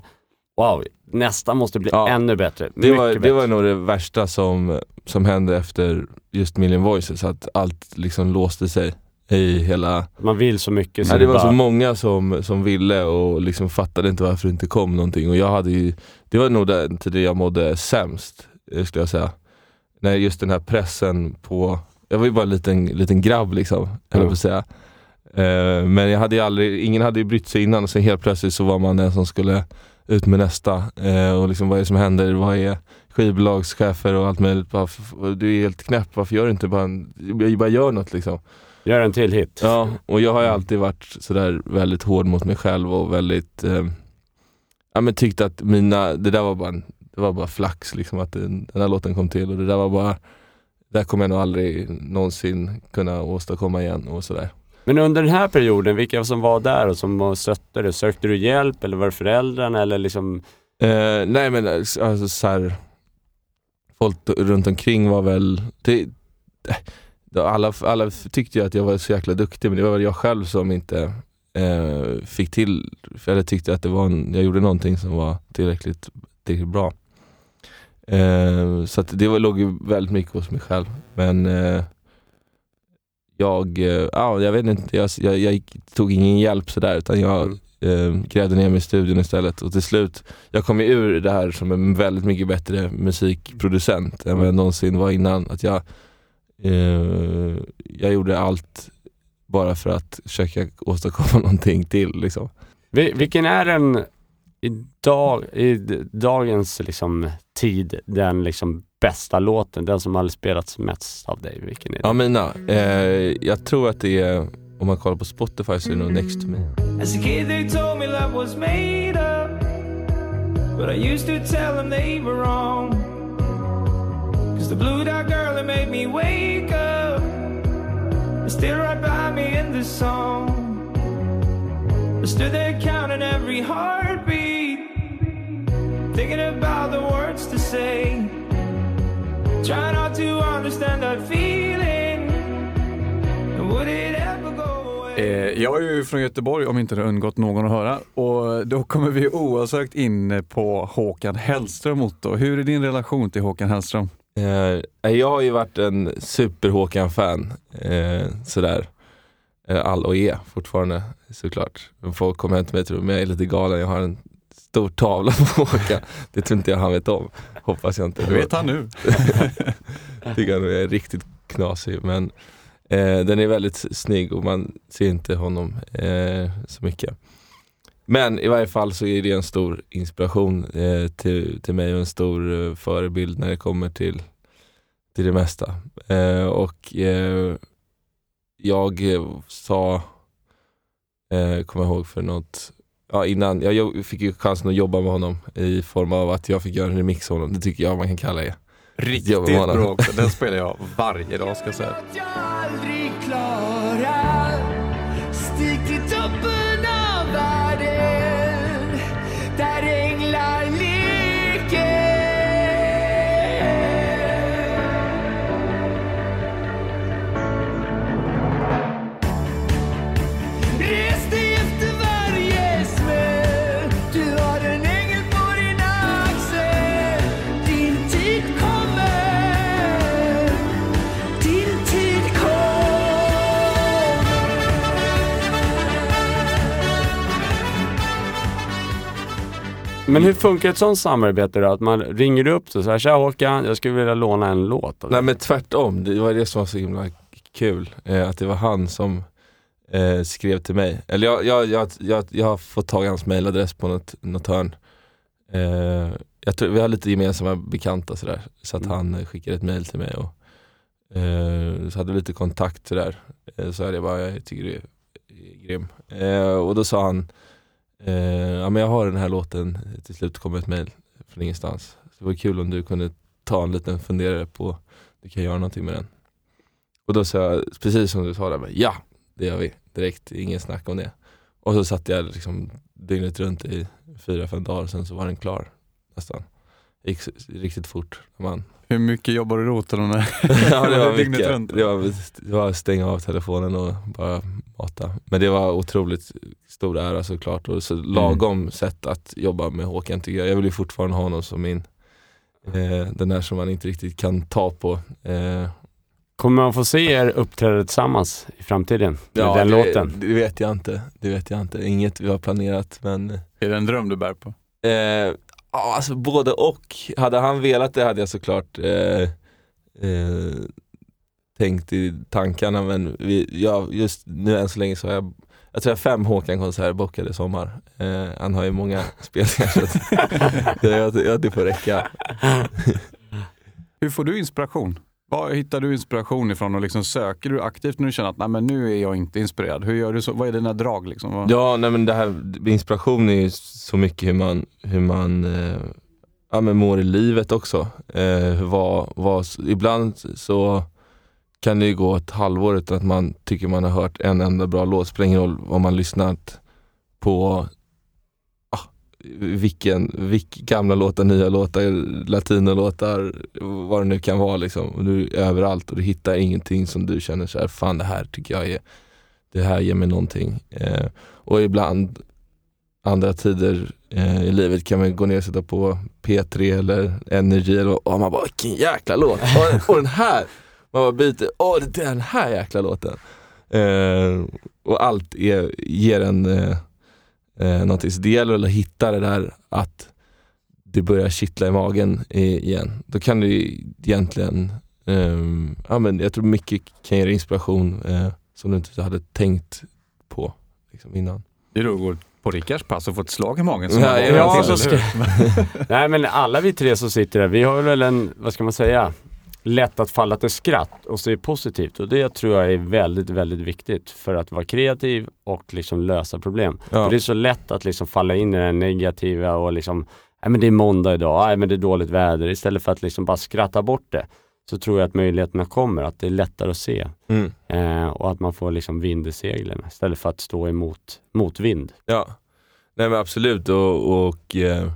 wow, nästa måste bli Ja. ännu bättre. Det var, det bättre. var nog det värsta som, som hände efter just Million Voices, att allt liksom låste sig i hela... Man vill så mycket. så Ja, det var bara- så många som, som ville och liksom fattade inte varför det inte kom någonting och jag hade ju, det var nog den tiden jag mådde sämst, skulle jag säga. När just den här pressen på, jag var ju bara en liten, liten grabb liksom, höll jag på säga. Eh, men jag hade ju aldrig, ingen hade ju brytt sig innan och sen helt plötsligt så var man den som skulle ut med nästa. Eh, och liksom vad är det som händer? Vad är skivbolagschefer och allt möjligt? Bara, du är helt knäpp, varför gör du inte bara, en, bara gör något liksom? Gör en till hit. Ja, och jag har ju alltid varit sådär väldigt hård mot mig själv och väldigt, eh, ja men tyckt att mina, det där var bara, en, det var bara flax liksom att den, den här låten kom till och det där var bara, det där kommer jag nog aldrig någonsin kunna åstadkomma igen och sådär. Men under den här perioden, vilka som var där och som stötte dig? Sökte du hjälp eller var det föräldrarna eller liksom? Eh, nej men alltså så här, folk runt omkring var väl, det, det, alla, alla tyckte ju att jag var så jäkla duktig men det var väl jag själv som inte eh, fick till, jag tyckte att det var en, jag gjorde någonting som var tillräckligt, tillräckligt bra. Eh, så det var, låg ju väldigt mycket hos mig själv. Men eh, jag, eh, ja, jag vet inte, jag, jag, jag tog ingen hjälp sådär utan jag Mm. eh, grävde ner mig i studion istället och till slut, jag kom ju ur det här som en väldigt mycket bättre musikproducent än vad jag någonsin var innan. Att jag, eh, jag gjorde allt bara för att försöka åstadkomma någonting till liksom. Vi- Vilken är den idag, i dagens liksom, tid, den liksom bästa låten? Den som har spelats mest av dig? Vilken är det? Ja mina, eh, jag tror att det är, om man kollar på Spotify så är det nog Next to me. As a kid, they told me love was made up. But I used to tell them they were wrong. It's the blue dot girl that made me wake up It's still right by me in this song. I stood there counting every heartbeat, thinking about the words to say. Trying not to understand that feeling. And would it ever go away? Eh, jag är ju från Göteborg om inte det har undgått någon att höra och då kommer vi oavsökt in på Håkan Hellström Otto. Hur är din relation till Håkan Hellström? Eh, jag har ju varit en super-Håkan-fan, eh, sådär. Eh, all och är fortfarande såklart. Folk kommer hem till mig och tror men jag är lite galen, jag har en stor tavla på Håkan. Det tror inte jag han vet om. Hoppas jag inte. Det vet han nu. tycker han är riktigt knasig. Men eh, den är väldigt snygg och man ser inte honom eh, så mycket. Men i varje fall så är det en stor inspiration eh, till, till mig och en stor eh, förebild när det kommer till, till det mesta. Eh, och eh, jag eh, sa, eh, kommer jag ihåg för något, ja innan, jag fick ju chansen att jobba med honom i form av att jag fick göra en remix av honom. Det tycker jag man kan kalla det. Riktigt bra också. Den spelar jag varje dag ska jag säga. Men hur funkar ett sånt samarbete då? Att man ringer upp så här, tja Håkan, jag skulle vilja låna en låt. av dig." Nej men tvärtom, det var det som var så himla kul. Eh, att det var han som eh, skrev till mig. Eller jag, jag, jag, jag, jag har fått tag i hans mailadress på något, något hörn. Eh, jag tror, vi har lite gemensamma bekanta sådär. Så att Mm. han skickade ett mail till mig och eh, så hade vi lite kontakt sådär. Eh, så hade jag bara, jag tycker du är, är grym. Eh, och då sa han, eh, ja men jag har den här låten, till slut kom ett mail från ingenstans. Så det var kul om du kunde ta en liten funderare på du kan göra någonting med den. Och då sa jag, precis som du sa där, men ja, det gör vi direkt, ingen snack om det. Och så satt jag liksom dygnet runt i fyra, fem dagar, sen så var den klar nästan. Det gick riktigt fort. när Man, hur mycket jobbar du där? ja, det var mycket. Det var, det var att stänga av telefonen och bara mata. Men det var otroligt stor ära såklart och så lagom sätt att jobba med Håkan tycker jag. Jag vill ju fortfarande ha honom som min, eh, den där som man inte riktigt kan ta på. Eh, Kommer man få se er uppträda tillsammans i framtiden? Med den det, låten? Det vet jag inte. Det vet jag inte. Inget vi har planerat men Är det en dröm du bär på? eh, ja, alltså både och. Hade han velat det hade jag såklart eh, eh, tänkt i tankarna men vi, ja, just nu än så länge så har jag jag tror jag har fem Håkan-konserter bockade i sommar. Eh, han har ju många spelningar så att, jag, jag, det får räcka. Hur får du inspiration? Var hittar du inspiration ifrån och liksom söker du aktivt när du känner att Nej, men nu är jag inte inspirerad? Hur gör du så? Vad är dina drag? Liksom? Vad- Ja, nej men det här inspiration är ju så mycket hur man, hur man eh, ja, men mår i livet också. Eh, vad, vad, ibland så kan det ju gå ett halvår utan att man tycker man har hört en enda bra låt. Spelar ingen roll vad man lyssnat på vilken, vilk, gamla låtar, nya låtar, latinolåtar, vad det nu kan vara liksom. Du är överallt och du hittar ingenting som du känner så här, fan det här tycker jag är, det här ger mig någonting. Eh, och ibland, andra tider eh, i livet kan man gå ner och sätta på P3 eller Energy eller, och man bara vilken jäkla låt, och, och den här! Man bara byter, åh det är den här jäkla låten. Eh, och allt är, ger en eh, eh, någonting. Så det gäller att hitta det där att det börjar kittla i magen igen. Då kan du egentligen, eh, ja men jag tror mycket kan ge dig inspiration eh, som du inte hade tänkt på liksom, innan. Det är då att gå på Rickards pass och få ett slag i magen. som Ja, ja, till, så ska, nej men alla vi tre som sitter här, vi har väl en, vad ska man säga, lätt att falla till skratt och se positivt. Och det tror jag är väldigt, väldigt viktigt för att vara kreativ och liksom lösa problem. Ja. För det är så lätt att liksom falla in i det negativa och liksom, nej men det är måndag idag, nej men det är dåligt väder. Istället för att liksom bara skratta bort det så tror jag att möjligheterna kommer, att det är lättare att se. Mm. Eh, och att man får liksom vind i seglen istället för att stå emot motvind. Ja, nej men absolut och, och eh,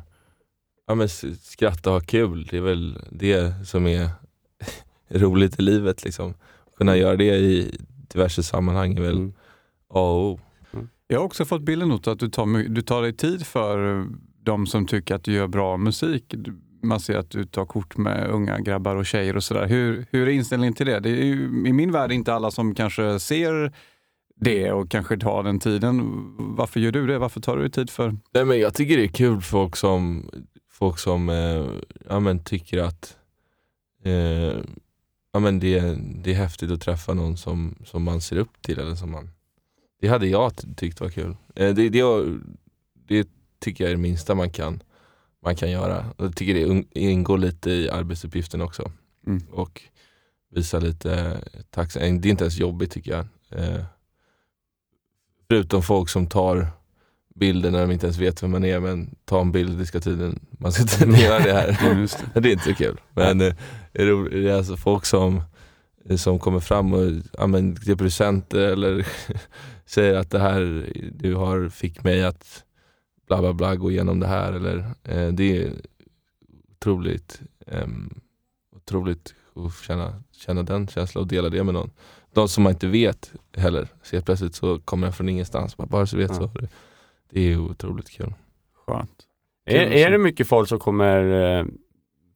ja, men skratta och ha kul, det är väl det som är roligt i livet liksom. Kunna göra det i diverse sammanhang är väl Mm. A och O. Jag har också fått bilden av att du tar, du tar dig tid för de som tycker att du gör bra musik. Man ser att du tar kort med unga grabbar och tjejer och sådär. Hur, hur är inställningen till det? Det är ju i min värld inte alla som kanske ser det och kanske tar den tiden. Varför gör du det? Varför tar du dig tid för? Nej men jag tycker det är kul folk som, folk som eh, ja, men tycker att eh, ja, men det, det är häftigt att träffa någon som, som man ser upp till. Eller som man, det hade jag ty- tyckt var kul. Eh, det, det, det tycker jag är det minsta man kan, man kan göra. Jag tycker det ingår lite i arbetsuppgiften också. Mm. Och visa lite tacksamhet. Det är inte ens jobbigt tycker jag. Eh, förutom folk som tar bilder när de inte ens vet vem man är men ta en bild, det ska tydligen, man ska tydligen göra det här. Just det. det är inte så kul. Men eh, det, är alltså folk som, som kommer fram och ja, men, ger presenter eller säger att det här du har fick mig att bla bla bla gå igenom det här. Eller, eh, det är otroligt, um, otroligt att känna, känna den känslan och dela det med någon. De som man inte vet heller, så helt plötsligt så kommer den från ingenstans. Bara, bara så vet Ja. så. Det är otroligt kul. Skönt. Är, är det mycket folk som kommer eh,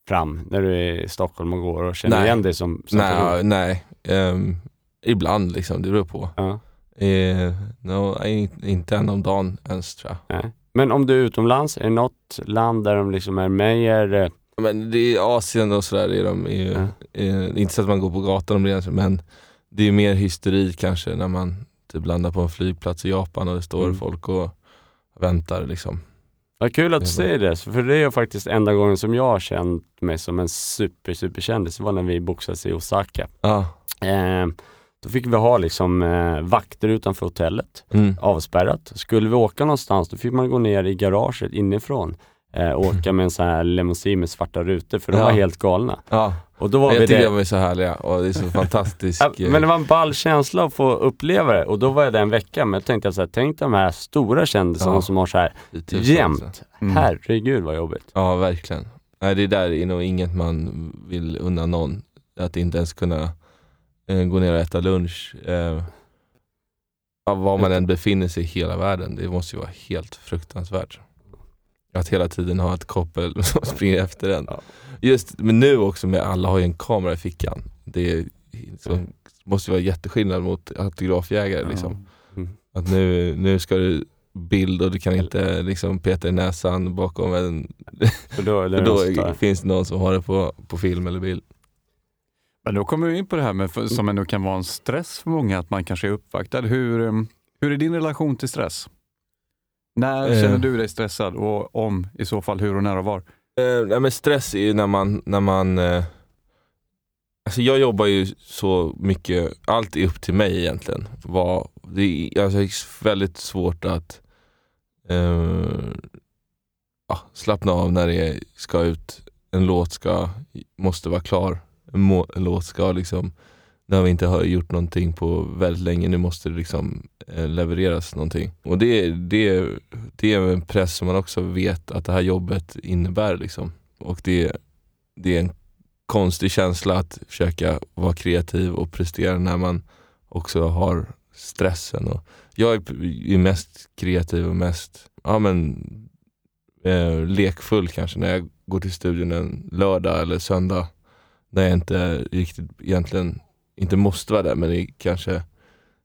fram när du är i Stockholm och går och känner Nej. igen dig som, som Nej, person? nej. Ehm, ibland liksom, det beror på. Ja, Eh, no, in- inte en om dagen ens tror jag. nej. Men om du är utomlands, är det något land där de liksom är mer, eh, Men det är Asien och sådär, är de, är, ju- Ja. är, inte så att man går på gatan och blir men det är mer hysteri kanske när man typ landar på en flygplats i Japan och det står Mm. folk och väntar liksom. vad kul att du säger det, för det är faktiskt enda gången som jag har känt mig som en super, super kändis, det var när vi boxades i Osaka. Ja. Eh, då fick vi ha liksom eh, vakter utanför hotellet, Mm. avspärrat. Skulle vi åka någonstans, då fick man gå ner i garaget inifrån. Eh, åka med en sån här limousin med svarta rutor, för de Ja. var helt galna. ja. Och då var vi Jag tycker det. de är så härliga och det är så fantastiskt. Ja, men det var en ball känsla att få uppleva det och då var jag där en vecka men jag tänkte så här, tänk de här stora kändisarna Ja. som har så här jämt. alltså. Mm. Herregud vad jobbigt. Ja, verkligen. Nej, det där är nog inget man vill unna någon. Att inte ens kunna eh, gå ner och äta lunch. Eh, var man än befinner sig i hela världen. Det måste ju vara helt fruktansvärt. Att hela tiden ha ett koppel som springer efter en. Ja. Just, men nu också med alla har ju en kamera i fickan. Det är, så, måste ju vara jätteskillnad mot autografjägare. Liksom. Mm. Att nu, nu ska du bild och du kan inte liksom peta i näsan bakom en För då, för då finns det någon som har det på, på film eller bild. Men då kommer vi in på det här med, som ändå kan vara en stress för många, att man kanske är uppvaktad. Hur, um, hur är din relation till stress? När Eh. känner du dig stressad och om i så fall hur och när och var? Eh, men stress är ju när man, när man eh, Alltså jag jobbar ju så mycket, allt är upp till mig egentligen. Vad, det, är, alltså väldigt svårt att eh, ja, slappna av när det ska ut, en låt ska, måste vara klar. En, må, en låt ska liksom, nu har vi inte gjort någonting på väldigt länge, nu måste det liksom eh, levereras någonting. Och det, det, det är en press som man också vet att det här jobbet innebär. Liksom. Och det, det är en konstig känsla att försöka vara kreativ och prestera när man också har stressen. Och jag är, är mest kreativ och mest ja, men, eh, lekfull kanske när jag går till studion en lördag eller söndag. När jag inte riktigt egentligen inte måste vara där men det är kanske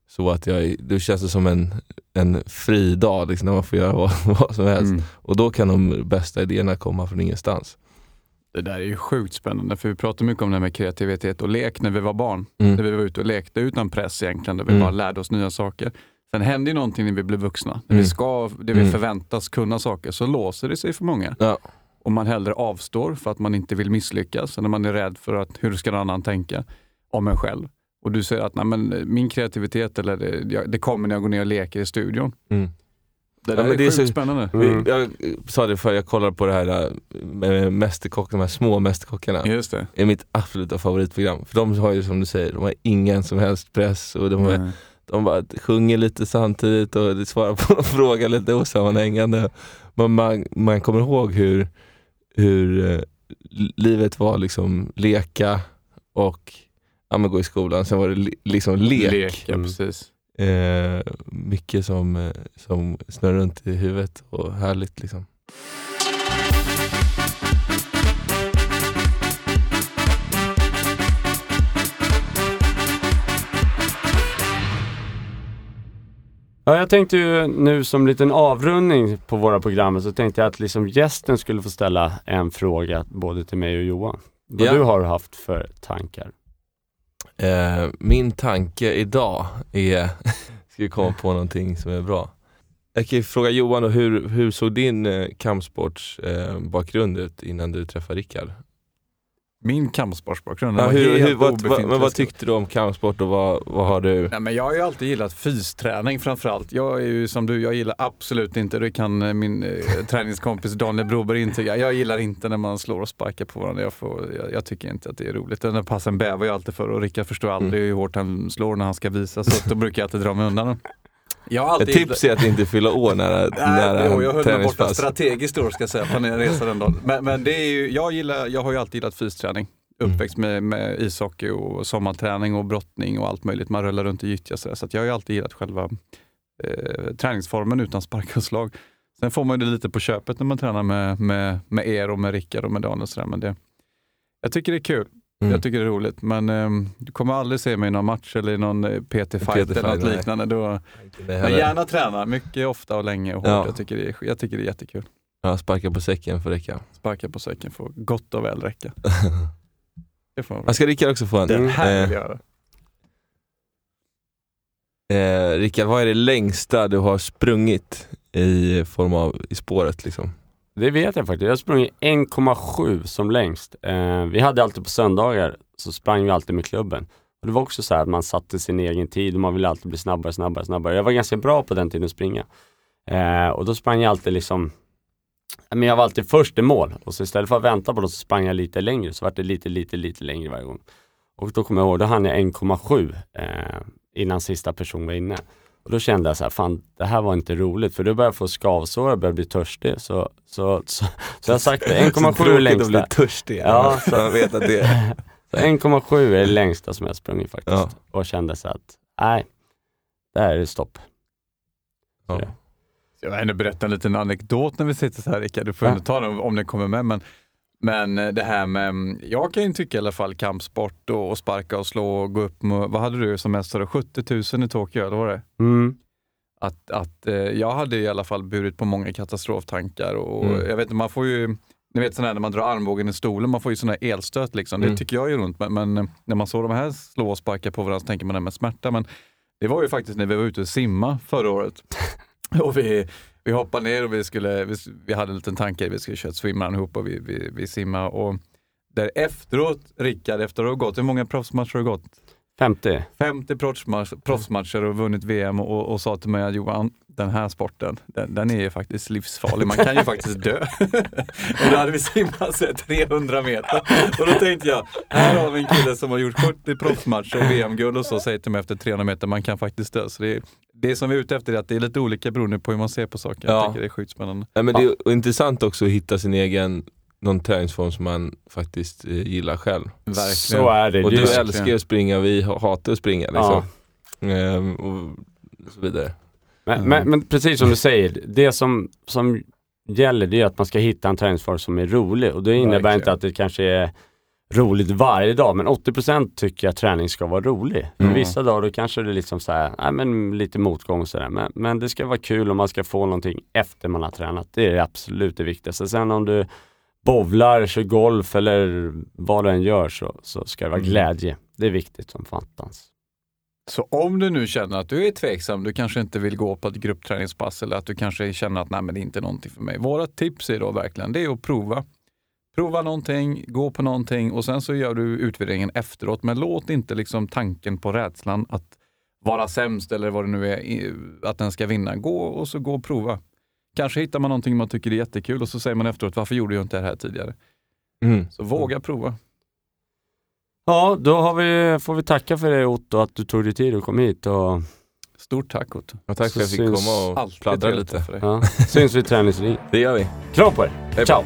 så att jag, då känns det som en, en fri dag liksom, när man får göra vad, vad som helst. Mm. Och då kan de bästa idéerna komma från ingenstans. Det där är ju sjukt spännande, för vi pratar mycket om det här med kreativitet och lek när vi var barn. Mm. När vi var ute och lekte utan press egentligen, där vi Mm. bara lärde oss nya saker. Sen händer ju någonting när vi blir vuxna. När Mm. vi ska, det vi Mm. förväntas kunna saker, så låser det sig för många. Ja. Och man hellre avstår för att man inte vill misslyckas, eller man är rädd för att hur ska någon annan tänka om en själv. Och du säger att Nej, men min kreativitet, eller det, det kommer när jag går ner och leker i studion. Mm. Det Ja, där men är, det är sjukt så- spännande. Mm. Jag sa det för jag kollade på det här äh, med Mästerkock, de här små Mästerkockarna. Just det. är mitt absoluta favoritprogram. För de har ju som du säger, de har ingen som helst press och de, är, Nej. de bara sjunger lite samtidigt och svarar på en fråga lite osammanhängande. Men man, man kommer ihåg hur, hur eh, livet var liksom leka och ja, men gå i skolan. Sen var det li, liksom lek. Lek, ja, Mm. precis. Eh, mycket som, eh, som snurrar runt i huvudet och härligt liksom. Ja, jag tänkte ju nu som liten avrundning på våra program så tänkte jag att liksom gästen skulle få ställa en fråga både till mig och Johan. Vad Ja. du har haft för tankar. Eh, min tanke idag är, ska vi komma på någonting som är bra. Jag kan ju fråga Johan hur, hur såg din eh, kampsportsbakgrund eh, ut innan du träffade Rickard? Min kampsportsbakgrund Ja, hur, hur, vad, vad, men vad tyckte du om kampsport och vad, vad har du? Nej, men jag har ju alltid gillat fysträning framförallt. Jag är ju som du, jag gillar absolut inte, det kan eh, min eh, träningskompis Daniel Broberg intyga. Jag gillar inte när man slår och sparkar på varandra. Jag, får, jag, jag tycker inte att det är roligt. Den där passen bävar jag alltid för och Rickard förstår aldrig hur hårt han slår när han ska visa så då brukar jag alltid dra mig undan. Den. Jag Ett tips är att inte fylla år nära, nära Nej, jo, jag höll mig borta strategiskt då ska jag säga, på en resa den dagen. Men, men det är ju, jag, gillar, jag har ju alltid gillat fysträning. Uppväxt med, med ishockey och sommarträning och brottning och allt möjligt. Man rullar runt i gyttja så, där. så jag har ju alltid gillat själva eh, träningsformen utan spark och slag. Sen får man ju det lite på köpet när man tränar med, med, med er och med Rickard och med Dan och sådär. Men det, jag tycker det är kul. Mm. Jag tycker det är roligt. Men eh, du kommer aldrig se mig i någon match eller i någon PT-fight eller något nej. liknande. Då, men gärna träna, mycket ofta och länge och hårt. Ja. Jag, tycker det är, jag tycker det är jättekul. Ja, sparka på säcken för räcka. Sparka på säcken får gott och väl räcka. Det får man Jag ska Rickard också få en. Det här vill Eh, jag göra. eh, Rickard, vad är det längsta du har sprungit i form av i spåret liksom? Det vet jag faktiskt. Jag har sprungit 1,7 som längst. Eh, vi hade alltid på söndagar så sprang vi alltid med klubben. Och det var också så här att man satte sin egen tid och man ville alltid bli snabbare, snabbare, snabbare. Jag var ganska bra på den tiden att springa. Eh, och då sprang jag alltid liksom men jag var alltid först i mål och så istället för att vänta på dem så sprang jag lite längre så var det lite, lite, lite längre varje gång. Och då kommer jag ihåg, då hann jag 1,7 eh, innan sista person var inne. Och då kände jag så här, fan det här var inte roligt för då började jag få skavsår, jag började bli törstig. Så, så, så, så jag sagt det, 1,7 är längsta. att bli törstig. Ja, så jag vet att det Så 1,7 är det längsta som jag sprungit faktiskt. Ja. Och kände så att, nej, det här är stopp. ja. Jag vill ändå berätta en liten anekdot när vi sitter så här Rickard. Du får Ja. ändå ta den om den kommer med. Men, men eh, det här med, jag kan ju tycka i alla fall kampsport och, och sparka och slå och gå upp med, vad hade du som mest? sa du? 70 000 i Tokyo, eller var det? Mm. Att, att eh, jag hade i alla fall burit på många katastroftankar och Mm. jag vet inte, man får ju ni vet sådär när man drar armbågen i stolen, man får ju sådana här elstöt liksom. Det Mm. tycker jag gör ont. Men, men eh, när man såg de här slå och sparka på varandra så tänker man det med smärta. Men det var ju faktiskt när vi var ute och simma förra året. och vi, vi hoppade ner och vi, skulle, vi, vi hade en liten tanke, vi skulle köra ett swimrun ihop och vi, vi, vi simmade. Och där efteråt, Rickard, efter att ha gått, hur många proffsmatcher har du gått? 50. 50 proffsmatch, proffsmatcher och vunnit VM och, och sa till mig att Johan, den här sporten, den, den är ju faktiskt livsfarlig. Man kan ju faktiskt dö. och då hade vi simmat så här 300 meter. Och då tänkte jag, här har vi en kille som har gjort 70 proffsmatcher och VM-guld och så säger till mig efter 300 meter, man kan faktiskt dö. Så det, är, det som vi är ute efter är att det är lite olika beroende på hur man ser på saker. Ja. Jag tycker det är sjukt spännande. Ja, men det är intressant också att hitta sin egen någon träningsform som man faktiskt eh, gillar själv. Verkligen. Så är det. Och du älskar ju att springa och vi ha- hatar att springa liksom. Ja. Ehm, och så vidare. Men, Mm. men, men precis som du säger, det som, som gäller det är att man ska hitta en träningsform som är rolig och det innebär Verkligen. inte att det kanske är roligt varje dag, men 80% tycker jag träning ska vara rolig. Mm. Vissa dagar då kanske det är liksom så här, nej, men lite motgång och sådär, men, men det ska vara kul och man ska få någonting efter man har tränat. Det är det absolut det viktigaste. Sen om du bowlar, kör golf eller vad du än gör så, så ska det vara Mm. glädje. Det är viktigt som fantans. Så om du nu känner att du är tveksam, du kanske inte vill gå på ett gruppträningspass eller att du kanske känner att nej, men det är inte någonting för mig. Våra tips är då verkligen det är att prova. Prova någonting, gå på någonting och sen så gör du utvärderingen efteråt. Men låt inte liksom tanken på rädslan att vara sämst eller vad det nu är, att den ska vinna. Gå och så gå och prova. Kanske hittar man någonting man tycker är jättekul och så säger man efteråt, varför gjorde jag inte det här tidigare? Mm. Så våga prova. Ja, då har vi, får vi tacka för det Otto, att du tog dig tid och kom hit. Och, Stort tack Otto. Och tack för att jag fick komma och pladdra lite. för dig. ja, syns vi i träningsringen. Det gör vi. Kram på er! Hej på. Ciao!